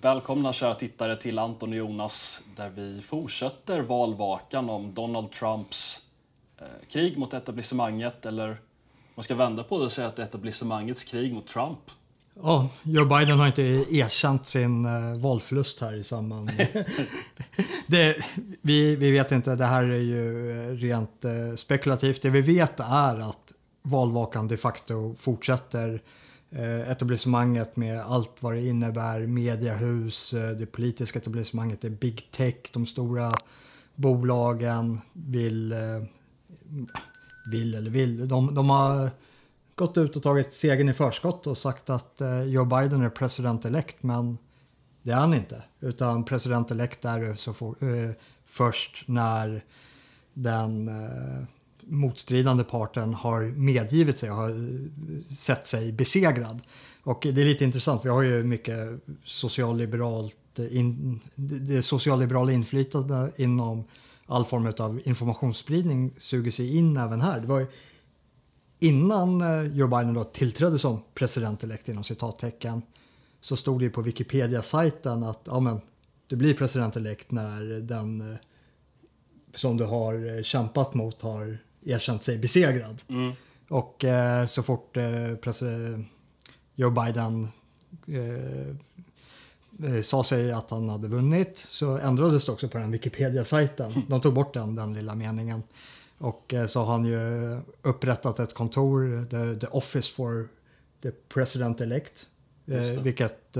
Välkomna kära tittare till Anton och Jonas där vi fortsätter valvakan om Donald Trumps eh, krig mot etablissemanget eller man ska vända på det och säga att etablissemangets krig mot Trump. Ja, Joe Biden har inte erkänt sin uh, valförlust här i samband det, vi, vi vet inte, det här är ju eh, rent uh, spekulativt. Det vi vet är att valvakan de facto fortsätter Eh, etablissemanget med allt vad det innebär, mediehus, eh, det politiska etablissemanget, det är big tech, de stora bolagen vill, eh, vill eller vill, de, de har gått ut och tagit segern i förskott och sagt att eh, Joe Biden är president-elect men det är han inte. Utan president-elect är så for, eh, först när den eh, motstridande parten har medgivit sig och har sett sig besegrad. Och det är lite intressant, vi har ju mycket socialliberalt, in, det socialliberala inflytande inom all form av informationsspridning suger sig in även här. Det var ju innan eh, Joe Biden då tillträdde som president-elekt inom citattecken så stod det på Wikipedia-sajten att ja, men, du blir president-elekt när den eh, som du har eh, kämpat mot har erkänt sig besegrad. Mm. Och eh, så fort eh, Joe Biden eh, eh, sa sig att han hade vunnit så ändrades det också på den Wikipedia-sajten. De tog bort den, den lilla meningen. Och eh, så har han ju upprättat ett kontor, the, the Office for the President-elect. Eh, vilket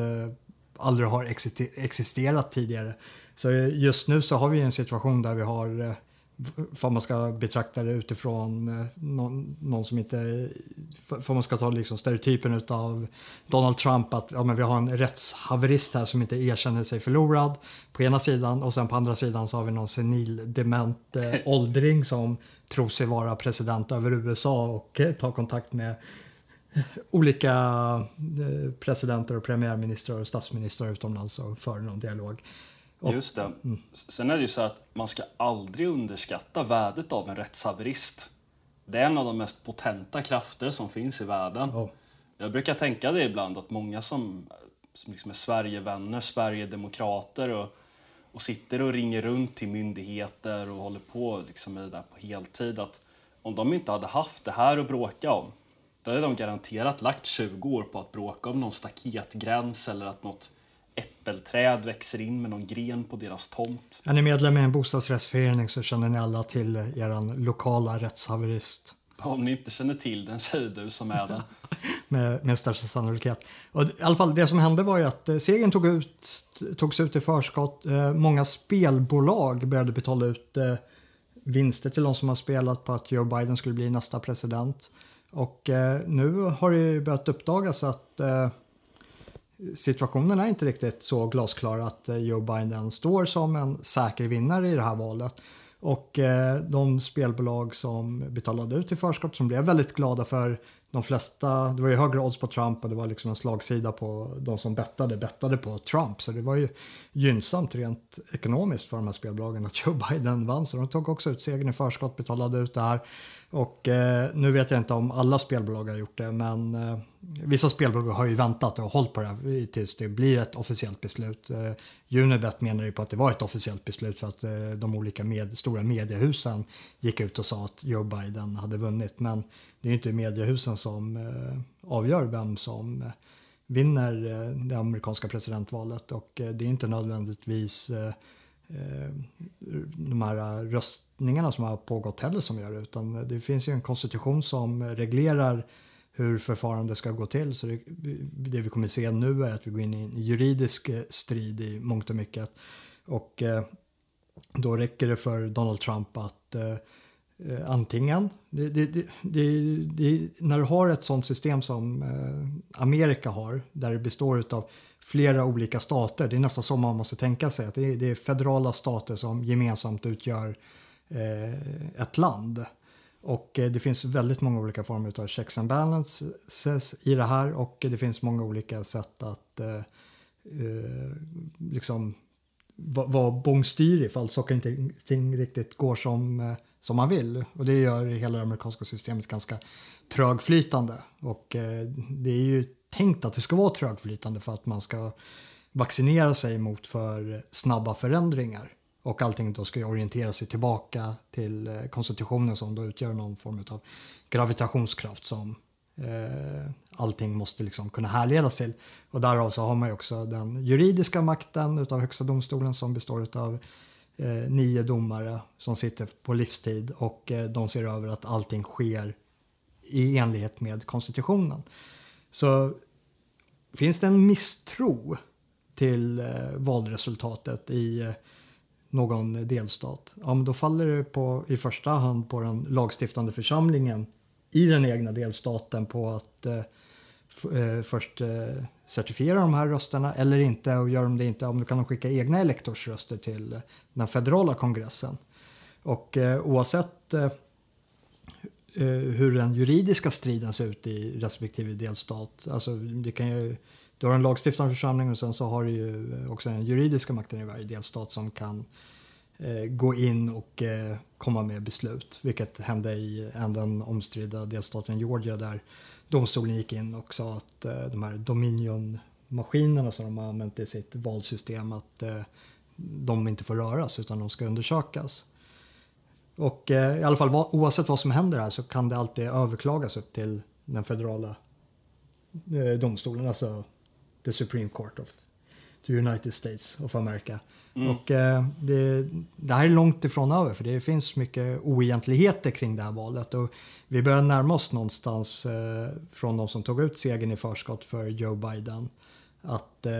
aldrig har existerat tidigare. Så just nu så har vi en situation där vi har för man ska betrakta det utifrån eh, någon, någon som inte... För man ska ta liksom stereotypen av Donald Trump att ja, men vi har en rättshaverist här som inte erkänner sig förlorad på ena sidan och sen på andra sidan så har vi någon senil dement eh, åldring som tror sig vara president över USA och eh, tar kontakt med olika eh, presidenter och premiärministrar och statsministrar utomlands och för någon dialog. Just det. Mm. Sen är det ju så att man ska aldrig underskatta värdet av en rättshaverist. Det är en av de mest potenta krafter som finns i världen. Oh. Jag brukar tänka det ibland att många som, som liksom är Sverigevänner, Sverigedemokrater och, och sitter och ringer runt till myndigheter och håller på liksom med det där på heltid. Att om de inte hade haft det här att bråka om, då hade de garanterat lagt 20 år på att bråka om någon staketgräns eller att något äppelträd växer in med någon gren på deras tomt. Är ni medlem i en bostadsrättsförening så känner ni alla till er lokala rättshaverist. Om ni inte känner till den säger du som är den. med, med största sannolikhet. Och I alla fall det som hände var ju att eh, segern tog ut, togs ut i förskott. Eh, många spelbolag började betala ut eh, vinster till de som har spelat på att Joe Biden skulle bli nästa president. Och nu har det börjat uppdagas att situationen är inte riktigt så glasklar att eh, Joe Biden står som en säker vinnare i det här valet. Och eh, de spelbolag som betalade ut i förskott som blev väldigt glada för de flesta, det var ju högre odds på Trump och det var liksom en slagsida på de som bettade, bettade på Trump. Så det var ju gynnsamt rent ekonomiskt för de här spelbolagen att Joe Biden vann. Så de tog också ut segern i förskott, betalade ut det här. Och eh, nu vet jag inte om alla spelbolag har gjort det men eh, vissa spelbolag har ju väntat och hållit på det här tills det blir ett officiellt beslut. Eh, Unibet menar ju på att det var ett officiellt beslut för att eh, de olika med, stora mediehusen gick ut och sa att Joe Biden hade vunnit. Men det är inte mediehusen som eh, avgör vem som eh, vinner eh, det amerikanska presidentvalet och det är inte nödvändigtvis de här röstningarna som har pågått heller som gör det utan det finns ju en konstitution som reglerar hur förfarandet ska gå till. Så det, det, vi kommer se nu är att vi går in i en juridisk strid i mångt och mycket. Och eh, då räcker det för Donald Trump att eh, Eh, antingen, det, det, när du har ett sånt system som eh, Amerika har, där det består av flera olika stater, det är nästan så man måste tänka sig, att det är, det är federala stater som gemensamt utgör eh, ett land. Och eh, det finns väldigt många olika former av checks and balances i det här och det finns många olika sätt att eh, eh liksom vara bångstyrig ifall saker inte ting riktigt går som, eh, som man vill. Och det gör hela det amerikanska systemet ganska trögflytande. Och eh, det är ju tänkt att det ska vara trögflytande för att man ska vaccinera sig mot för snabba förändringar. Och allting då ska orientera sig tillbaka till eh, konstitutionen som då utgör någon form av gravitationskraft som eh, allting måste liksom kunna härledas till. Och därav så har man ju också den juridiska makten utav Högsta domstolen som består utav eh, nio domare som sitter på livstid och eh, de ser över att allting sker i enlighet med konstitutionen. Så finns det en misstro till eh, valresultatet i eh, någon delstat, ja, men då faller det på, i första hand på den lagstiftande församlingen i den egna delstaten på att eh, Eh, först eh, certifiera de här rösterna eller inte och gör de det inte, om då kan de skicka egna elektorsröster till eh, den federala kongressen. Och eh, oavsett eh, eh, hur den juridiska striden ser ut i respektive delstat, alltså det kan ju du har en lagstiftande församling och sen så har du ju också den juridiska makten i varje delstat som kan eh, gå in och eh, komma med beslut. Vilket hände i den omstridda delstaten Georgia där domstolen gick in och sa att eh, de här Dominion-maskinerna som de har använt i sitt valsystem att eh, de inte får röras utan de ska undersökas. Och eh, i alla fall oavsett vad som händer här så kan det alltid överklagas upp till den federala eh, domstolen, alltså the Supreme Court of the United States of America. Mm. Och eh, det, det, här är långt ifrån över för det finns mycket oegentligheter kring det här valet. Och vi börjar närma oss någonstans eh, från de som tog ut segern i förskott för Joe Biden. Att eh,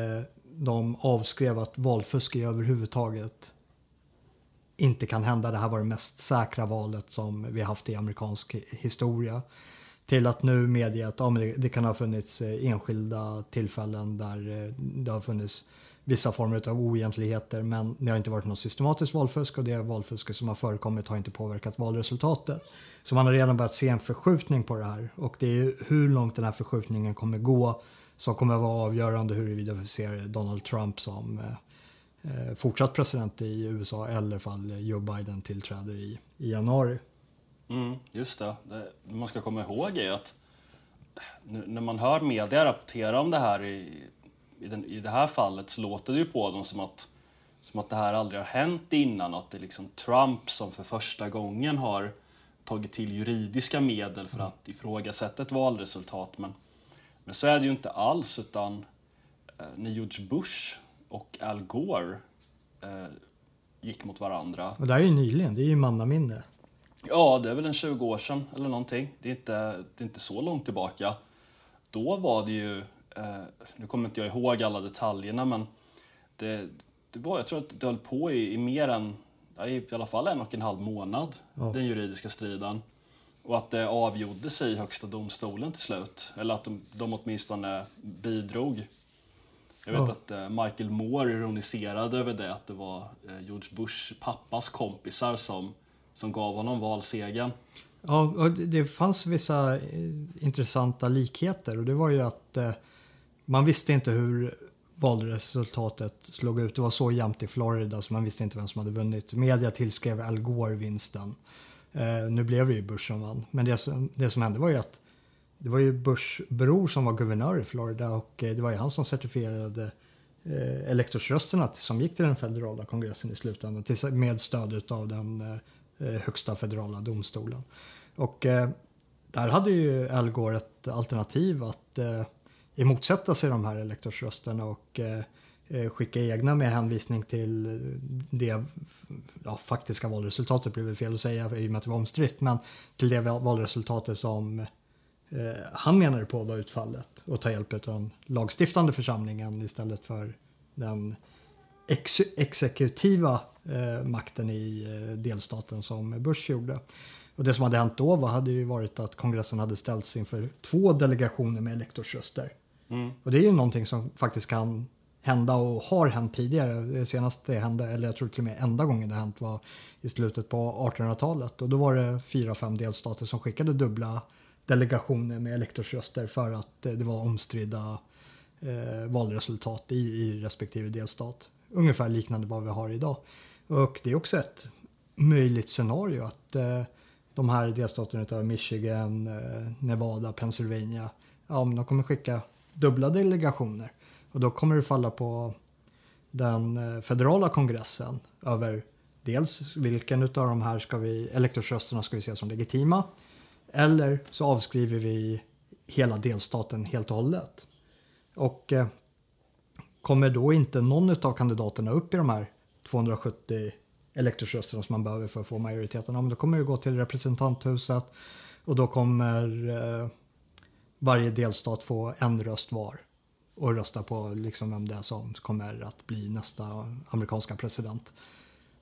de avskrev att valfusk överhuvudtaget inte kan hända. Det här var det mest säkra valet som vi haft i amerikansk historia. Till att nu medge att ja, det, det, kan ha funnits eh, enskilda tillfällen där eh, det har funnits vissa former av oegentligheter men det har inte varit något systematiskt valfusk och det valfusket som har förekommit har inte påverkat valresultatet. Så man har redan börjat se en förskjutning på det här och det är hur långt den här förskjutningen kommer gå som kommer vara avgörande huruvida vi ser Donald Trump som eh, eh fortsatt president i USA eller fall Joe Biden tillträder i, i januari. Mm, just det. det. man ska komma ihåg är att nu, när man hör media rapportera om det här i i, den, i det här fallet så låter det ju på dem som att, som att det här aldrig har hänt innan. Att det är liksom Trump som för första gången har tagit till juridiska medel för att ifrågasätta ett valresultat. Men, men så är det ju inte alls, utan eh, när George Bush och Al Gore eh, gick mot varandra. Och det här är ju nyligen, det är ju mannaminne. Ja, det är väl en 20 år sedan eller någonting. Det är inte, det är inte så långt tillbaka. Då var det ju eh, nu kommer inte jag ihåg alla detaljerna men det, det var, jag tror att det höll på i, i mer än, i alla fall en och en halv månad, ja. den juridiska striden. Och att det avgjorde sig i Högsta domstolen till slut. Eller att de, de åtminstone bidrog. Jag vet ja. att eh, Michael Moore ironiserade över det, att det var eh, George Bush pappas kompisar som, som gav honom valsegern. Ja, det fanns vissa eh, intressanta likheter och det var ju att man visste inte hur valresultatet slog ut. Det var så jämnt i Florida så man visste inte vem som hade vunnit. Media tillskrev Al Gore vinsten. Eh, nu blev det ju Bush som vann. Men det som, det som hände var ju att det var ju Bush bror som var guvernör i Florida och eh, det var ju han som certifierade eh, elektorsrösterna som gick till den federala kongressen i slutändan med stöd av den eh, eh, högsta federala domstolen. Och eh, där hade ju Al Gore ett alternativ att eh, emotsätta sig de här elektorsrösterna och eh, eh, skicka egna med hänvisning till det ja, faktiska valresultatet, blir väl fel att säga i och med att det var omstritt, men till det valresultatet som eh, han menade på var utfallet och ta hjälp av den lagstiftande församlingen istället för den ex exekutiva eh, makten i eh, delstaten som Bush gjorde. Och det som hade hänt då var, hade ju varit att kongressen hade ställts inför två delegationer med elektorsröster. Mm. Och det är ju någonting som faktiskt kan hända och har hänt tidigare. Det senaste hände, eller jag tror till och med enda gången det hänt var i slutet på 1800-talet. Och då var det fyra, fem delstater som skickade dubbla delegationer med elektorsröster för att eh, det var omstridda eh, valresultat i, i respektive delstat. Ungefär liknande vad vi har idag. Och det är också ett möjligt scenario att eh, de här delstaterna av Michigan, eh, Nevada, Pennsylvania, ja, de kommer skicka dubbla delegationer. Och då kommer det falla på den eh, federala kongressen över dels vilken av de här ska vi, elektorsrösterna ska vi se som legitima eller så avskriver vi hela delstaten helt och hållet. Och eh, kommer då inte någon av kandidaterna upp i de här 270 elektorsrösterna som man behöver för att få majoriteten, ja, då kommer det gå till representanthuset och då kommer eh, varje delstat få en röst var och rösta på liksom vem det är som kommer att bli nästa amerikanska president.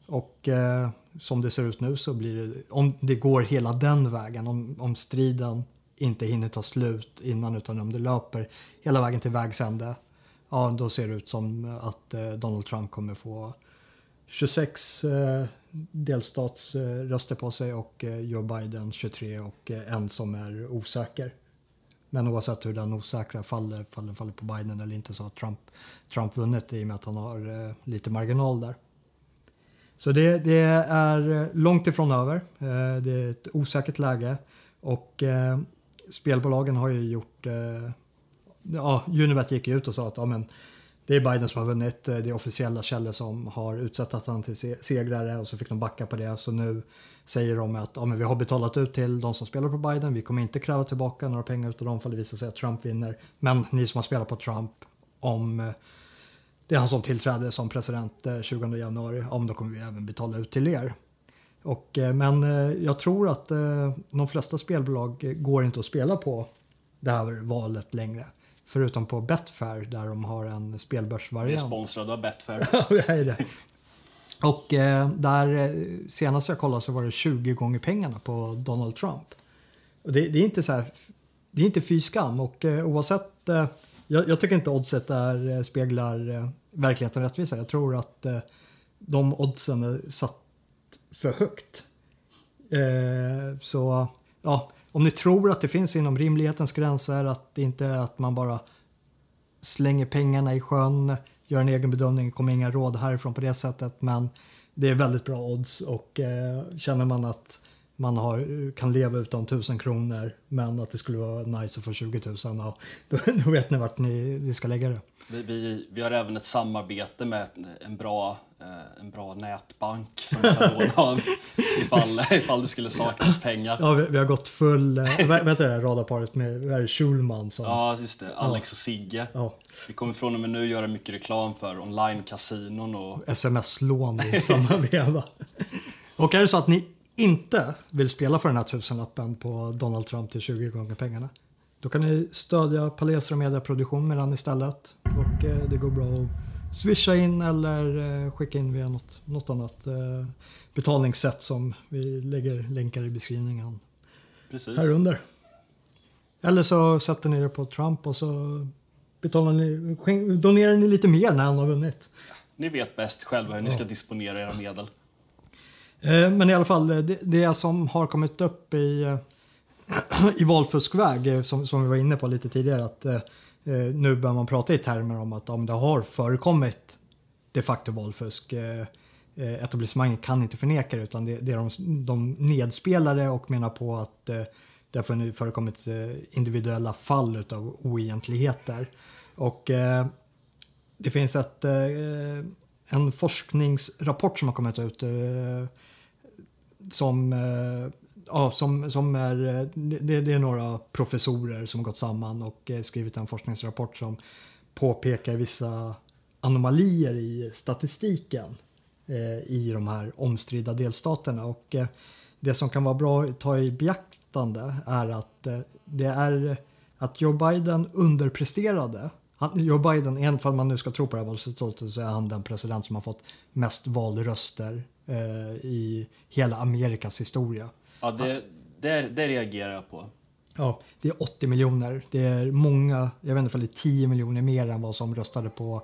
Och eh, som det ser ut nu så blir det, om det går hela den vägen, om, om striden inte hinner ta slut innan utan om det löper hela vägen till vägs ände, ja då ser det ut som att eh, Donald Trump kommer få 26 eh, delstatsröster på sig och eh, Joe Biden 23 och eh, en som är osäker. Men oavsett hur den osäkra faller, faller, faller på Biden eller inte så har Trump, Trump vunnit i och med att han har eh, lite marginal där. Så det, det, är eh, långt ifrån över. Eh, det är ett osäkert läge och eh, spelbolagen har ju gjort... Eh, ja, Unibet gick ut och sa att ja, men, det är Biden som har vunnit. Eh, det är officiella källor som har utsett att han till segrare och så fick de backa på det. Så nu säger de att ja, men vi har betalat ut till de som spelar på Biden. Vi kommer inte kräva tillbaka några pengar utav dem för det visar sig att Trump vinner. Men ni som har spelat på Trump, om eh, det är han som tillträder som president eh, 20 januari, om då kommer vi även betala ut till er. Och, men jag tror att de flesta spelbolag går inte att spela på det här valet längre. Förutom på Betfair där de har en spelbörsvariant. Vi är sponsrade av Betfair. ja, är det. Och där senast jag kollade så var det 20 gånger pengarna på Donald Trump. Och det, det är inte så här, det är inte fy skam och oavsett jag, jag, tycker inte oddset är, speglar verkligheten rättvisa. Jag tror att eh, de oddsen är satt för högt. Eh, så ja, om ni tror att det finns inom rimlighetens gränser, att det inte är att man bara slänger pengarna i sjön, gör en egen bedömning, kommer inga råd härifrån på det sättet. Men det är väldigt bra odds och eh, känner man att man har, kan leva utan 1000 kronor men att det skulle vara nice att få 20 000. Ja, då, då vet ni vart ni, ni ska lägga det. Vi, vi, vi, har även ett samarbete med en bra, en bra nätbank som vi kan låna av ifall, ifall det skulle saknas pengar. Ja, vi, vi har gått full, äh, vad heter det radarparet med Schulman? Som, ja, just det. Alex ja. och Sigge. Ja. Vi kommer från och med nu göra mycket reklam för online-kasinon och... Sms-lån i samma veva. Och är det så att ni inte vill spela för den här tusenlappen på Donald Trump till 20 gånger pengarna. Då kan ni stödja Palestra Media Produktion med den istället. Och eh, det går bra att swisha in eller eh, skicka in via något, något annat eh, betalningssätt som vi lägger länkar i beskrivningen Precis. här under. Eller så sätter ni det på Trump och så betalar ni, donerar ni lite mer när han har vunnit. Ni vet bäst själva hur ni ska disponera era medel. Eh, men i alla fall, det, det som har kommit upp i, i valfuskväg, som, som vi var inne på lite tidigare, att Eh, nu börjar man prata i termer om att om det har förekommit de facto valfusk. Eh, eh, etablissemanget kan inte förneka det utan det, det är de, de nedspelare och menar på att det har förekommit individuella fall av oegentligheter. Och det finns ett, en forskningsrapport som har kommit ut som, eh, ja, som, som är, eh, det, det, är några professorer som har gått samman och eh, skrivit en forskningsrapport som påpekar vissa anomalier i statistiken eh, i de här omstridda delstaterna. Och eh, det som kan vara bra att ta i beaktande är att det är att Joe Biden underpresterade. Joe Biden, i fall man nu ska tro på det här valresultatet, så är han den president som har fått mest valröster eh, i hela Amerikas historia. Ja, det, det, det reagerar jag på. Ja, det är 80 miljoner. Det är många, jag vet inte om det är 10 miljoner mer än vad som röstade på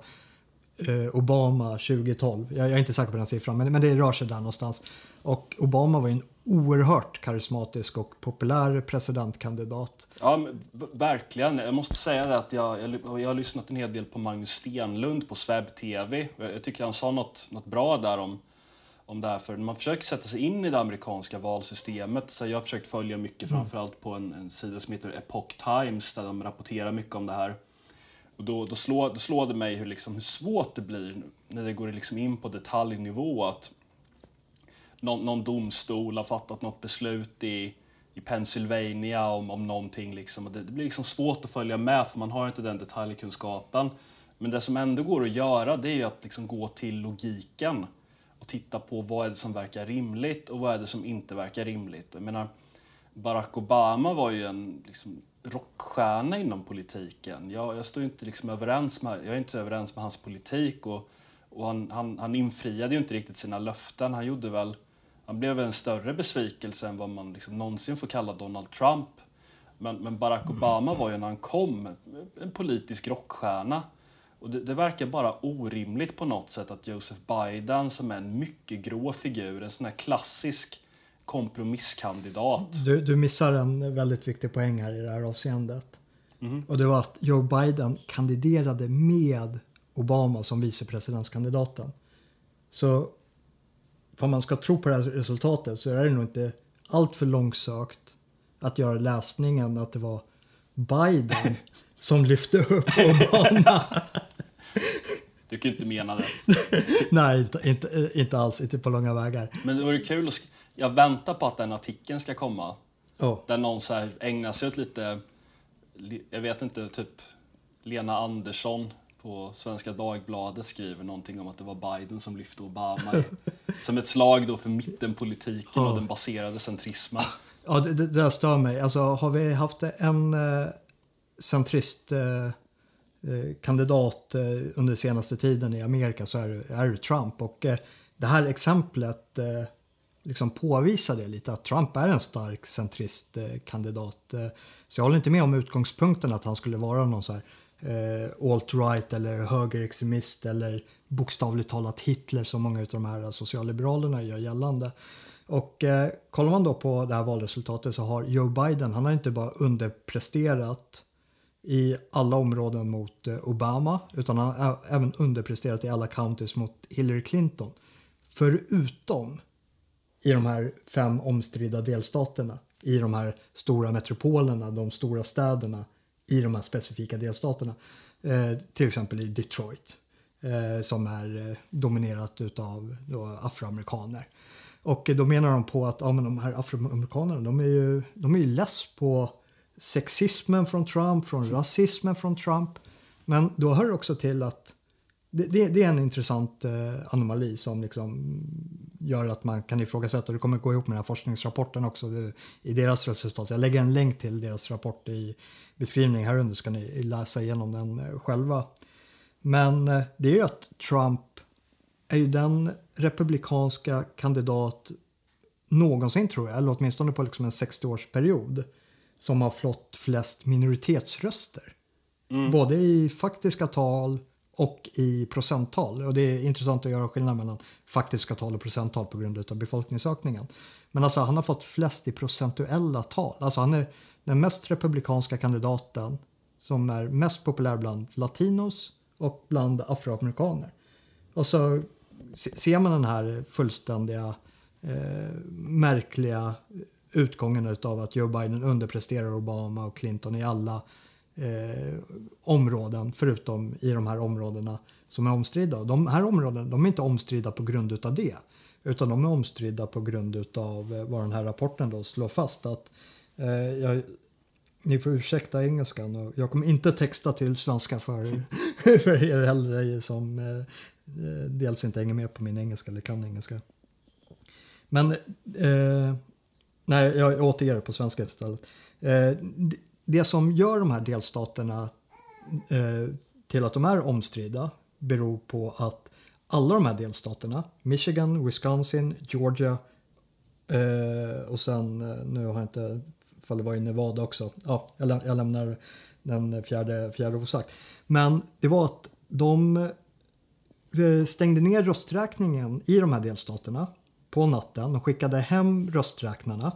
eh, Obama 2012. Jag, jag, är inte säker på den siffran, men, men det rör sig där någonstans. Och Obama var en oerhört karismatisk och populär presidentkandidat. Ja, verkligen. Jag måste säga det att jag, jag, jag har lyssnat en hel del på Magnus Stenlund på Sveb TV. Jag tycker han sa något, något bra där om om det här. För man försöker sätta sig in i det amerikanska valsystemet. Så jag har försökt följa mycket, mm. framförallt på en, en sida som heter Epoch Times, där de rapporterar mycket om det här. Och då, då, slår, då slår det mig hur, liksom, hur svårt det blir när det går liksom in på detaljnivå. Att någon, någon domstol har fattat något beslut i, i Pennsylvania om, om någonting. Liksom. Det, det blir liksom svårt att följa med för man har inte den detaljkunskapen. Men det som ändå går att göra det är att liksom gå till logiken och titta på vad är det som verkar rimligt och vad är det som inte verkar rimligt. Jag menar, Barack Obama var ju en liksom, rockstjärna inom politiken. Jag, jag står inte liksom överens med, jag är inte överens med hans politik och, och han, han, han infriade ju inte riktigt sina löften. Han gjorde väl, han blev en större besvikelse än vad man liksom någonsin får kalla Donald Trump. Men, men Barack Obama var ju när han kom en politisk rockstjärna. Och det, det, verkar bara orimligt på något sätt att Joseph Biden som är en mycket grå figur, en sån här klassisk kompromisskandidat. Du, du missar en väldigt viktig poäng här i det här avseendet. Mm. Och det var att Joe Biden kandiderade med Obama som vicepresidentskandidaten. Så om man ska tro på det här resultatet så är det nog inte allt för långsökt att göra läsningen att det var Biden som lyfte upp Obama. Du kan ju inte mena det. Nej, inte, inte, inte alls. Inte på långa vägar. Men det vore kul att... Jag väntar på att den artikeln ska komma. Oh. Där någon så här ägnar sig åt lite... Jag vet inte, typ Lena Andersson på Svenska Dagbladet skriver någonting om att det var Biden som lyfte Obama. som ett slag då för mittenpolitiken oh. och den baserade centrismen. Ja, det, det där stör mig. Alltså, har vi haft en eh, centrist... Eh, Eh, Eh, kandidat eh, under senaste tiden i Amerika så är, är det Trump. Och eh, det här exemplet liksom påvisar det lite att Trump är en stark centristkandidat. Så jag håller inte med om utgångspunkten att han skulle vara någon så här alt-right eller högerextremist eller bokstavligt talat Hitler som många av de här socialliberalerna gör gällande. Och eh, kollar man då på det här valresultatet så har Joe Biden, han har inte bara underpresterat i alla områden mot eh, Obama utan han har även underpresterat i alla counties mot Hillary Clinton. Förutom i de här fem omstridda delstaterna, i de här stora metropolerna, de stora städerna i de här specifika delstaterna. Eh, till exempel i Detroit eh, som är eh, dominerat utav då, afroamerikaner. Och då menar de på att ja, men de här afroamerikanerna de är ju, de är ju less på sexismen från Trump, från rasismen från Trump. Men då hör det också till att det, det, det är en intressant eh, anomali som liksom gör att man kan ifrågasätta. Det kommer gå ihop med den här forskningsrapporten också det, i deras resultat. Jag lägger en länk till deras rapport i beskrivningen här under så kan ni läsa igenom den eh, själva. Men eh, det är ju att Trump är ju den republikanska kandidat någonsin tror jag, eller åtminstone på liksom en 60-årsperiod som har fått flest minoritetsröster. Mm. Både i faktiska tal och i procenttal. Och det är intressant att göra skillnad mellan faktiska tal och procenttal på grund av befolkningsökningen. Men alltså han har fått flest i procentuella tal. Alltså han är den mest republikanska kandidaten som är mest populär bland latinos och bland afroamerikaner. Och så ser man den här fullständiga eh, märkliga utgången av att Joe Biden underpresterar Obama och Clinton i alla eh, områden förutom i de här områdena som är omstridda. De här områdena de är inte omstridda på grund av det utan de är omstridda på grund av eh, vad den här rapporten då slår fast. att eh, jag, Ni får ursäkta engelskan och jag kommer inte texta till svenska för, för er äldre som eh, eh, dels inte hänger med på min engelska eller kan engelska. Men eh, Nej, jag återger det på svenska istället. Eh, det som gör de här delstaterna eh, till att de är omstridda beror på att alla de här delstaterna, Michigan, Wisconsin, Georgia eh, och sen, nu har jag inte, ifall det var i Nevada också, ja, jag, jag lämnar den fjärde, fjärde osagt. Men det var att de stängde ner rösträkningen i de här delstaterna på natten. De skickade hem rösträknarna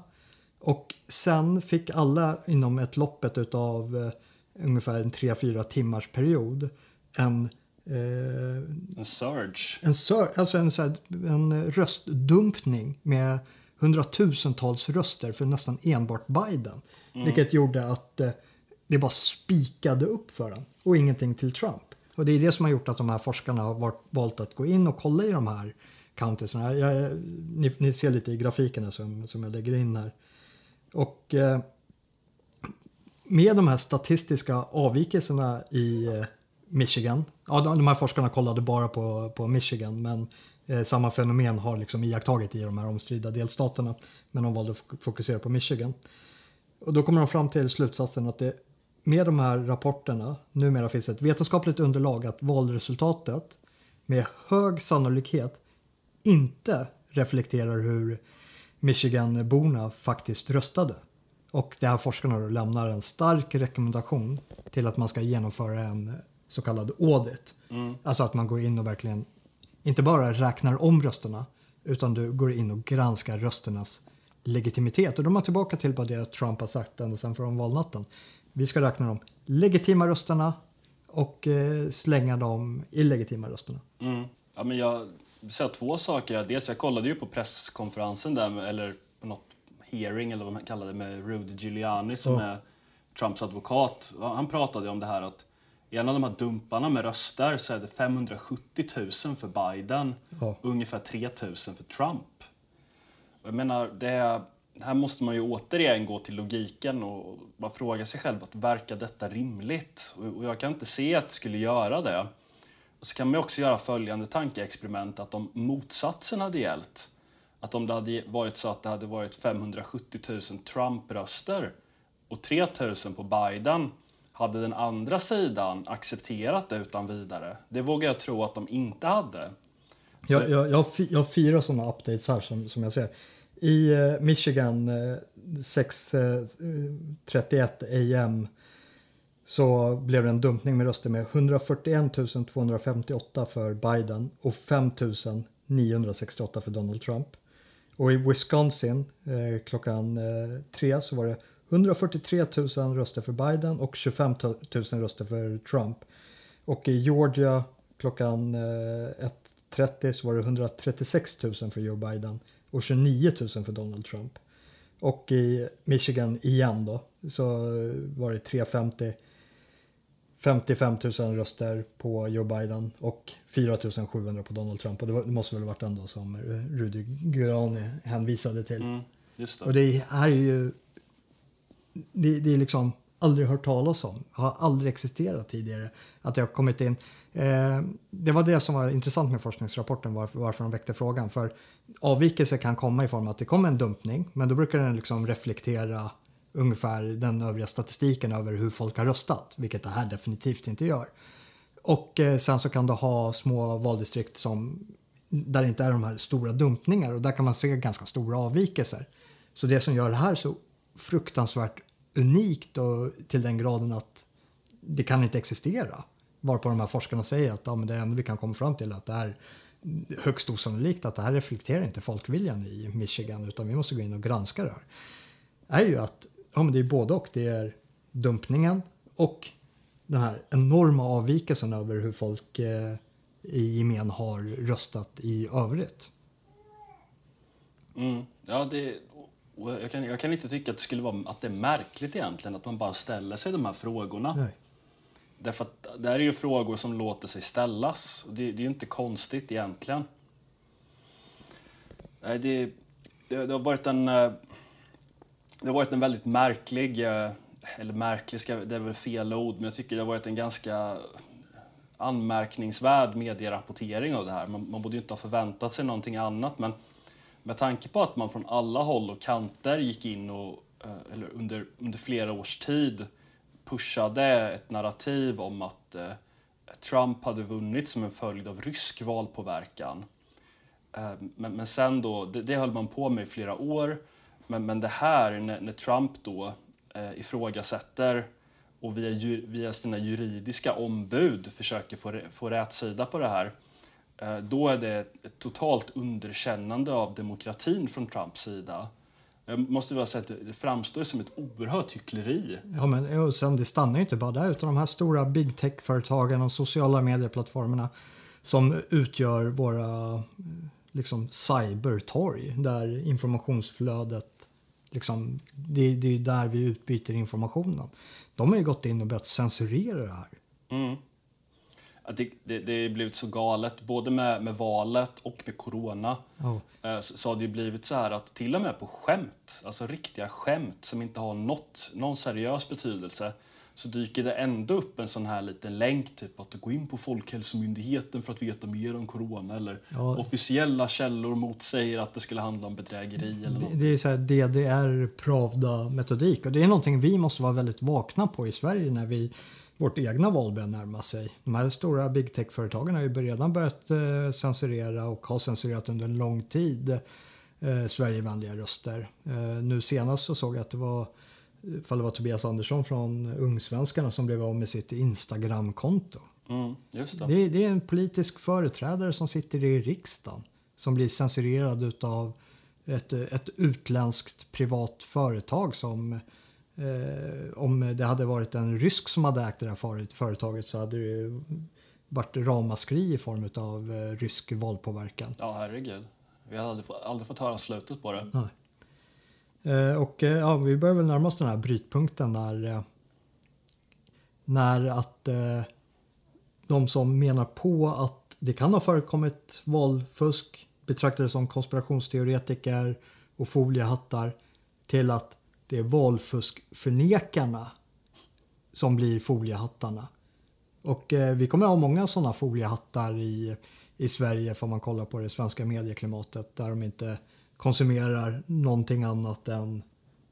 och sen fick alla inom ett loppet av uh, ungefär en 3-4 timmars period en uh, en surge. En, sur alltså en, så här, en röstdumpning med hundratusentals röster för nästan enbart Biden. Mm. Vilket gjorde att uh, det bara spikade upp för den och ingenting till Trump. Och det är det som har gjort att de här forskarna har varit, valt att gå in och kolla i de här countiesarna. Jag, ni, ni, ser lite i grafikerna som, som jag lägger in här. Och eh, med de här statistiska avvikelserna i eh, Michigan. Ja, de, de här forskarna kollade bara på, på Michigan men eh, samma fenomen har liksom iakttagit i de här omstridda delstaterna. Men de valde att fokusera på Michigan. Och då kommer de fram till slutsatsen att det med de här rapporterna numera finns ett vetenskapligt underlag att valresultatet med hög sannolikhet inte reflekterar hur Michiganborna faktiskt röstade. Och det här forskarna lämnar en stark rekommendation till att man ska genomföra en så kallad audit. Mm. Alltså att man går in och verkligen inte bara räknar om rösterna utan du går in och granskar rösternas legitimitet. Och då är man tillbaka till vad det Trump har sagt ända sedan från valnatten. Vi ska räkna de legitima rösterna och eh, slänga de illegitima rösterna. Mm. Ja, men jag säga två saker. Dels jag kollade ju på presskonferensen där, med, eller något hearing eller vad man kallar det med Rudy Giuliani som oh. är Trumps advokat. Han pratade om det här att i en av de här dumparna med röster så är det 570 000 för Biden, oh. ungefär 3 000 för Trump. Jag menar, det, här måste man ju återigen gå till logiken och bara fråga sig själv att verkar detta rimligt? Och jag kan inte se att det skulle göra det. Så kan man också göra följande tankeexperiment att om motsatsen hade gällt, att om det hade varit så att det hade varit 570 000 Trump-röster och 3 000 på Biden, hade den andra sidan accepterat det utan vidare? Det vågar jag tro att de inte hade. Jag, jag, jag, jag har fyra sådana updates här som, som jag ser. I uh, Michigan uh, 6.31 uh, am så blev det en dumpning med röster med 141 258 för Biden och 5 968 för Donald Trump. Och i Wisconsin eh, klockan eh, tre så var det 143 000 röster för Biden och 25 000 röster för Trump. Och i Georgia klockan eh, 1.30 så var det 136 000 för Joe Biden och 29 000 för Donald Trump. Och i Michigan igen då så eh, var det 350 55 000 röster på Joe Biden och 4 700 på Donald Trump. Och det, måste väl varit den då som Rudy Giuliani hänvisade till. Mm, det. Och det här är ju... Det, det är liksom aldrig hört talas om. Har aldrig existerat tidigare. Att det har kommit in. Eh, det var det som var intressant med forskningsrapporten varför, varför de väckte frågan. För avvikelser kan komma i form av att det kommer en dumpning men då brukar den liksom reflektera ungefär den övriga statistiken över hur folk har röstat, vilket det här definitivt inte gör. Och eh, sen så kan du ha små valdistrikt som, där det inte är de här stora dumpningar och där kan man se ganska stora avvikelser. Så det som gör det här så fruktansvärt unikt och till den graden att det kan inte existera. Varpå de här forskarna säger att ja, men det enda vi kan komma fram till är att det är högst osannolikt att det här reflekterar inte folkviljan i Michigan utan vi måste gå in och granska det här. är ju att ja, men det är både och. Det är dumpningen och den här enorma avvikelsen över hur folk eh, i gemen har röstat i övrigt. Mm. Ja, det, jag, kan, jag kan inte tycka att det skulle vara att det är märkligt egentligen att man bara ställer sig de här frågorna. Nej. Därför att det här är ju frågor som låter sig ställas. Det, det är ju inte konstigt egentligen. Nej, det, det, det har varit en eh, det har varit en väldigt märklig, eh, eller märklig, det är väl fel ord, men jag tycker det har varit en ganska anmärkningsvärd medierapportering av det här. Man, man borde ju inte ha förväntat sig någonting annat, men med tanke på att man från alla håll och kanter gick in och eh, eller under, under flera års tid pushade ett narrativ om att eh, Trump hade vunnit som en följd av rysk valpåverkan. Eh, men, men sen då, det, det höll man på med i flera år men, men det här, när, när Trump då eh, ifrågasätter och via, via sina juridiska ombud försöker få, få rätsida på det här, eh, då är det ett totalt underkännande av demokratin från Trumps sida. Jag måste väl säga att det framstår som ett oerhört hyckleri. Ja, men sen, det stannar ju inte bara där, utan de här stora big tech-företagen och sociala medieplattformarna som utgör våra liksom cybertorg där informationsflödet Liksom, det, det är där vi utbyter informationen. de har ju gått in och börjat censurera det här. Mm. Det, det, det har blivit så galet, både med, med valet och med corona. Oh. Så, så har det blivit så här att till och med på skämt, alltså riktiga skämt som inte har något, någon seriös betydelse, så dyker det ändå upp en sån här liten länk, typ att gå in på Folkhälsomyndigheten för att veta mer om corona, eller ja. officiella källor motsäger att det skulle handla om bedrägeri. Eller det, det är så här DDR Pravda-metodik och det är någonting vi måste vara väldigt vakna på i Sverige när vi vårt egna val börjar närma sig. De här stora big tech-företagen har ju redan börjat eh, censurera och har censurerat under en lång tid eh, Sverigevänliga röster. Eh, nu senast så såg jag att det var ifall det var Tobias Andersson från Ungsvenskarna som blev av med sitt Instagramkonto. Mm, det. Det, det. är en politisk företrädare som sitter i riksdagen som blir censurerad av ett, ett utländskt privat företag som eh, om det hade varit en rysk som hade ägt det här företaget så hade det varit ramaskri i form av eh, rysk valpåverkan. Ja, herregud. Vi hade aldrig, aldrig fått höra slutet på det. Nej. Eh, och eh, ja, vi börjar väl närma oss den här brytpunkten när, eh, när att de som menar på att det kan ha förekommit valfusk betraktades som konspirationsteoretiker och foliehattar till att det är valfuskförnekarna som blir foliehattarna. Och eh, vi kommer att ha många sådana foliehattar i, i Sverige får man kolla på det svenska medieklimatet där de inte konsumerar någonting annat än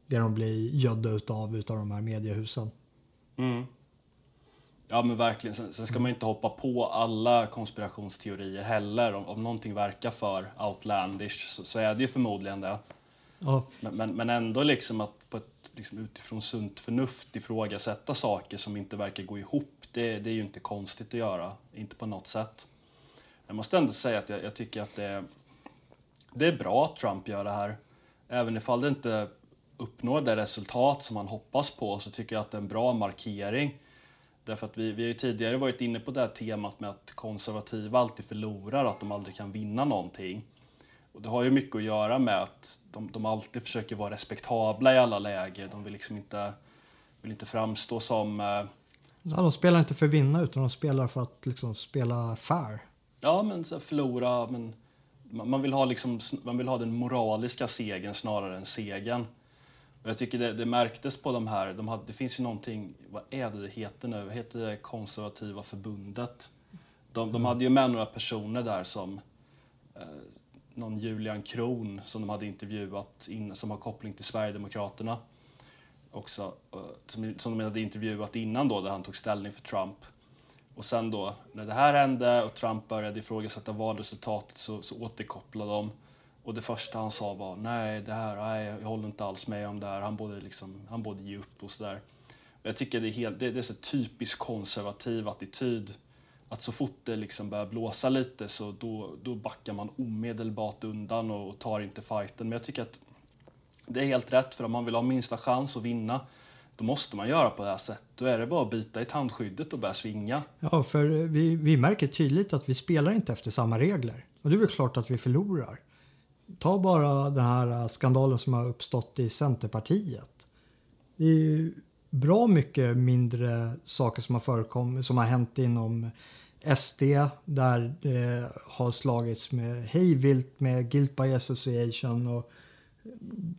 det de blir gödda utav utav de här mediehusen. Mm. Ja men verkligen. Sen, sen, ska man inte hoppa på alla konspirationsteorier heller. Om, om någonting verkar för outlandish så, så är det ju förmodligen det. Ja. Men, men, men, ändå liksom att på ett, liksom utifrån sunt förnuft ifrågasätta saker som inte verkar gå ihop. Det, det är ju inte konstigt att göra. Inte på något sätt. Jag måste ändå säga att jag, jag tycker att det det är bra att Trump gör det här. Även ifall det inte uppnår det resultat som man hoppas på så tycker jag att det är en bra markering. Därför att vi, vi har ju tidigare varit inne på det här temat med att konservativa alltid förlorar, att de aldrig kan vinna någonting. Och det har ju mycket att göra med att de, de alltid försöker vara respektabla i alla läger. De vill liksom inte, vill inte framstå som... Eh... De spelar inte för att vinna utan de spelar för att liksom spela fair. Ja, men så förlora, men man vill, ha liksom, man vill ha den moraliska segern snarare än segern. Och jag tycker det, det märktes på de här, de hade, det finns ju någonting, vad är det det heter nu? Heter det konservativa förbundet? De, de hade ju med några personer där som eh, någon Julian Kron som de hade intervjuat in, som har koppling till Sverigedemokraterna. Också, eh, som, som de hade intervjuat innan då, där han tog ställning för Trump. Och sen då, när det här hände och Trump började ifrågasätta valresultatet så, så återkopplade de. Och det första han sa var nej, det här, nej, jag håller inte alls med om det här. Han borde, liksom, han borde ge upp och sådär. Jag tycker det är, helt, det, det är så typisk konservativ attityd. Att så fort det liksom börjar blåsa lite så då, då backar man omedelbart undan och, och tar inte fighten. Men jag tycker att det är helt rätt, för om man vill ha minsta chans att vinna då måste man göra på det här sättet. Då är det bara att bita i tandskyddet och börja svinga. Ja, för eh, vi, vi märker tydligt att vi spelar inte efter samma regler. Och det är väl klart att vi förlorar. Ta bara den här eh, skandalen som har uppstått i Centerpartiet. Det är bra mycket mindre saker som har förekommit, som har hänt inom SD där det har slagits med hejvilt med guilt by association och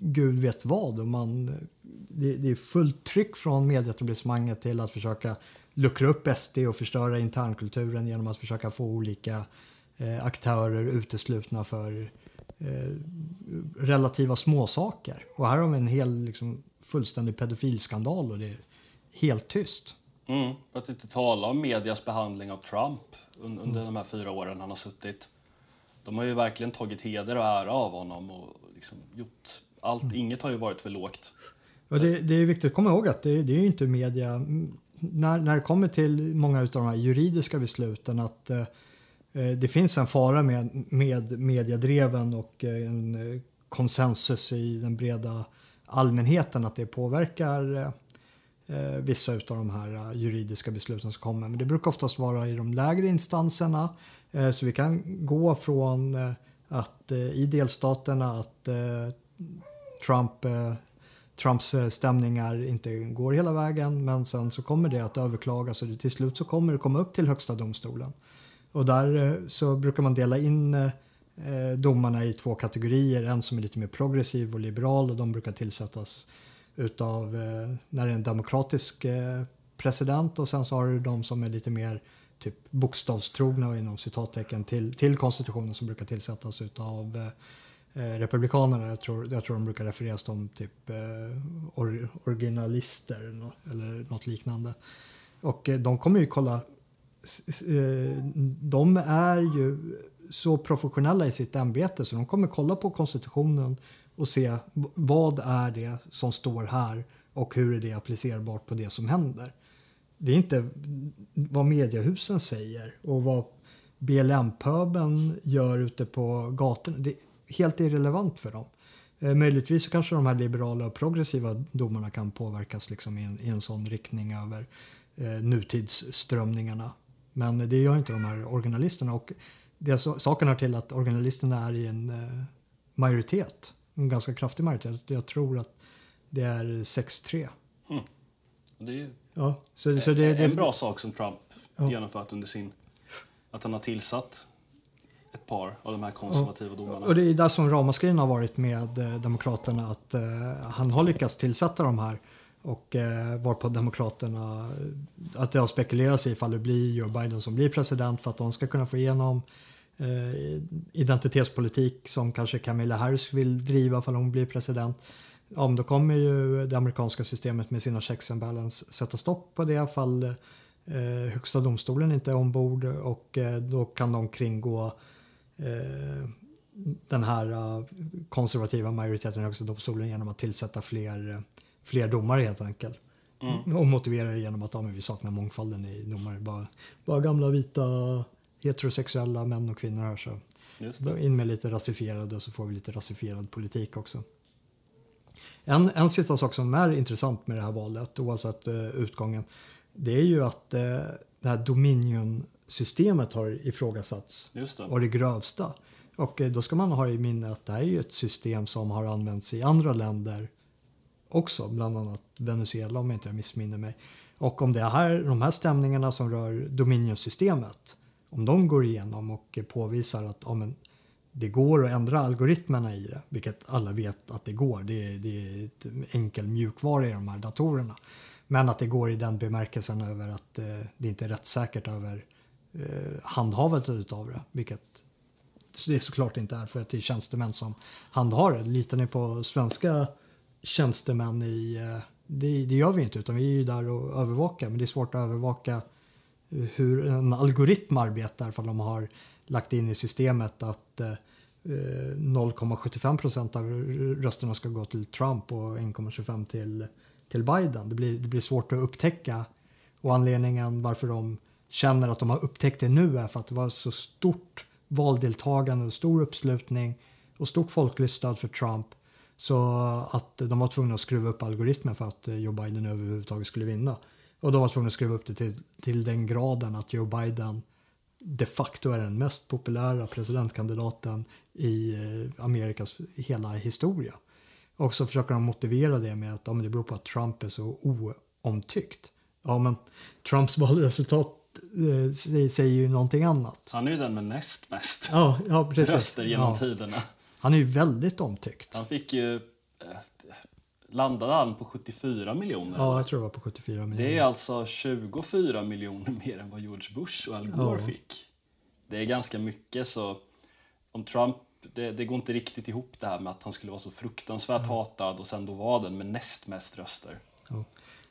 gud vet vad. Och man det, det är fullt tryck från medieetablissemanget till att försöka luckra upp SD och förstöra internkulturen genom att försöka få olika eh, aktörer uteslutna för eh, relativa småsaker. Och här har vi en hel liksom, fullständig pedofilskandal och det är helt tyst. Mm, att inte tala om medias behandling av Trump under, under de här fyra åren han har suttit. De har ju verkligen tagit heder och ära av honom och liksom gjort allt. Mm. Inget har ju varit för lågt. Och det, det, är viktigt att komma ihåg att det, det är inte media... När, när det kommer till många av de här juridiska besluten att eh, det finns en fara med, med mediedreven och eh, en eh, konsensus i den breda allmänheten att det påverkar eh, eh vissa av de här juridiska besluten som kommer. Men det brukar oftast vara i de lägre instanserna. Eh, så vi kan gå från eh, att i delstaterna att Trump Trumps eh, stämningar inte går hela vägen men sen så kommer det att överklagas och till slut så kommer det komma upp till högsta domstolen. Och där eh, så brukar man dela in eh, domarna i två kategorier. En som är lite mer progressiv och liberal och de brukar tillsättas utav när det är en demokratisk president och sen så har du de som är lite mer typ bokstavstrogna inom citattecken till, till konstitutionen som brukar tillsättas utav eh, Eh, republikanerna. Jag tror, jag tror de brukar refereras som typ eh, or, originalister eller något liknande. Och eh, de kommer ju kolla, de är ju så professionella i sitt ämbete så de kommer kolla på konstitutionen och se vad är det som står här och hur är det applicerbart på det som händer det är inte vad mediehusen säger och vad BLM-pöben gör ute på gatorna. Det helt irrelevant för dem. Eh, möjligtvis så kanske de här liberala och progressiva domarna kan påverkas liksom i, en, i en sån riktning över eh, nutidsströmningarna. Men det gör inte de här originalisterna. Och det saken hör till att originalisterna är i en eh, majoritet. En ganska kraftig majoritet. Jag tror att det är 6-3. Mm. Det är Ja, så, så det, det, en bra sak som Trump ja. genomfört under sin... Att han har tillsatt ett par av de här konservativa domarna. Och det är där som ramaskrin har varit med eh, Demokraterna. Att eh, han har lyckats tillsätta de här. Och eh, varpå Demokraterna, att det har spekulerats i ifall det blir Joe Biden som blir president för att de ska kunna få igenom eh, identitetspolitik som kanske Camilla Harris vill driva ifall hon blir president ja, då kommer ju det amerikanska systemet med sina checks and balance sätta stopp på det fall eh, högsta domstolen inte är ombord och eh, då kan de kringgå eh, den här uh, konservativa majoriteten i högsta domstolen genom att tillsätta fler, fler domare helt enkelt. Mm. Och motivera det genom att ja, vi saknar mångfalden i domare. Bara, bara gamla vita heterosexuella män och kvinnor här så in med lite rasifierade så får vi lite rasifierad politik också. En, en sista sak som är intressant med det här valet, oavsett uh, utgången, det är ju att uh, det här Dominion-systemet har ifrågasatts Just det. och det grövsta. Och uh, då ska man ha i minne att det här är ju ett system som har använts i andra länder också, bland annat Venezuela om jag inte missminner mig. Och om det här, de här stämningarna som rör Dominion-systemet, om de går igenom och påvisar att ja, men, det går att ändra algoritmerna i det, vilket alla vet att det går. Det är, det är enkel mjukvara i de här datorerna. Men att det går i den bemärkelsen över att eh, det inte är rättssäkert över eh, Eh, handhavandet av det, vilket det såklart inte är för att det är tjänstemän som handhar det. Litar ni på svenska tjänstemän i... Eh, det, det, gör vi inte, utan vi är ju där och övervakar. Men det är svårt att övervaka hur en algoritm arbetar för de har lagt in i systemet att 0,75 eh, procent av rösterna ska gå till Trump och 1,25 till, till Biden. Det blir, det blir svårt att upptäcka och anledningen varför de känner att de har upptäckt det nu är för att det var så stort valdeltagande och stor uppslutning och stort folkligt stöd för Trump så att de var tvungna att skruva upp algoritmen för att Joe Biden överhuvudtaget skulle vinna. Och de var tvungna att skruva upp det till, till den graden att Joe Biden de facto är den mest populära presidentkandidaten i eh, Amerikas hela historia. Och så försöker de motivera det med att ja, det beror på att Trump är så oomtyckt. Ja, men Trumps valresultat eh, säger ju någonting annat. Han är ju den med näst mest ja, ja, precis. röster genom ja. tiderna. Han är ju väldigt omtyckt. Han fick ju landade han på 74 miljoner? Ja, jag tror det var på 74 miljoner. Det är alltså 24 miljoner mer än vad George Bush och Al Gore ja. fick. Det är ganska mycket så om Trump, det, det, går inte riktigt ihop det här med att han skulle vara så fruktansvärt mm. hatad och sen då var den med näst mest röster. Ja.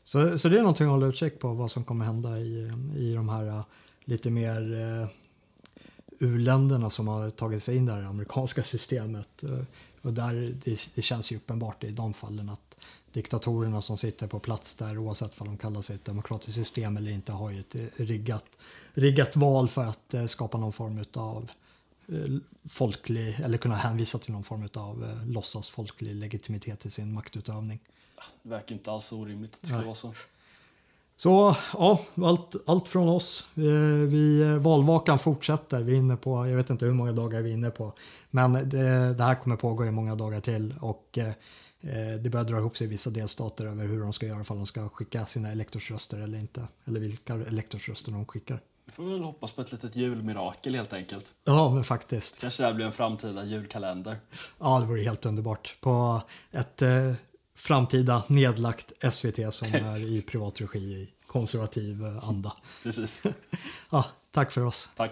Så, så det är någonting att hålla utkik på vad som kommer hända i, i de här eh, lite mer eh, u-länderna som har tagit sig in i det amerikanska systemet. Eh, och där, det, det, känns ju uppenbart i de fallen att diktatorerna som sitter på plats där oavsett om de kallar sig ett demokratiskt system eller inte har ju ett eh, riggat, riggat val för att eh, skapa någon form av eh, folklig eller kunna hänvisa till någon form av eh, låtsas folklig legitimitet i sin maktutövning. Det verkar inte alls orimligt att det skulle vara så. Så ja, allt, allt från oss. Vi, valvakan fortsätter. Vi är inne på, jag vet inte hur många dagar vi är inne på. Men det, det här kommer pågå i många dagar till. Och eh, det börjar dra ihop sig i vissa delstater över hur de ska göra ifall de ska skicka sina elektorsröster eller inte. Eller vilka elektorsröster de skickar. Vi får väl hoppas på ett litet julmirakel helt enkelt. Ja, men faktiskt. Kanske det här blir en framtida julkalender. Ja, det vore helt underbart. På ett eh, framtida nedlagt SVT som är i privat regi i konservativ eh, anda. Precis. Ja, tack för oss. Tack.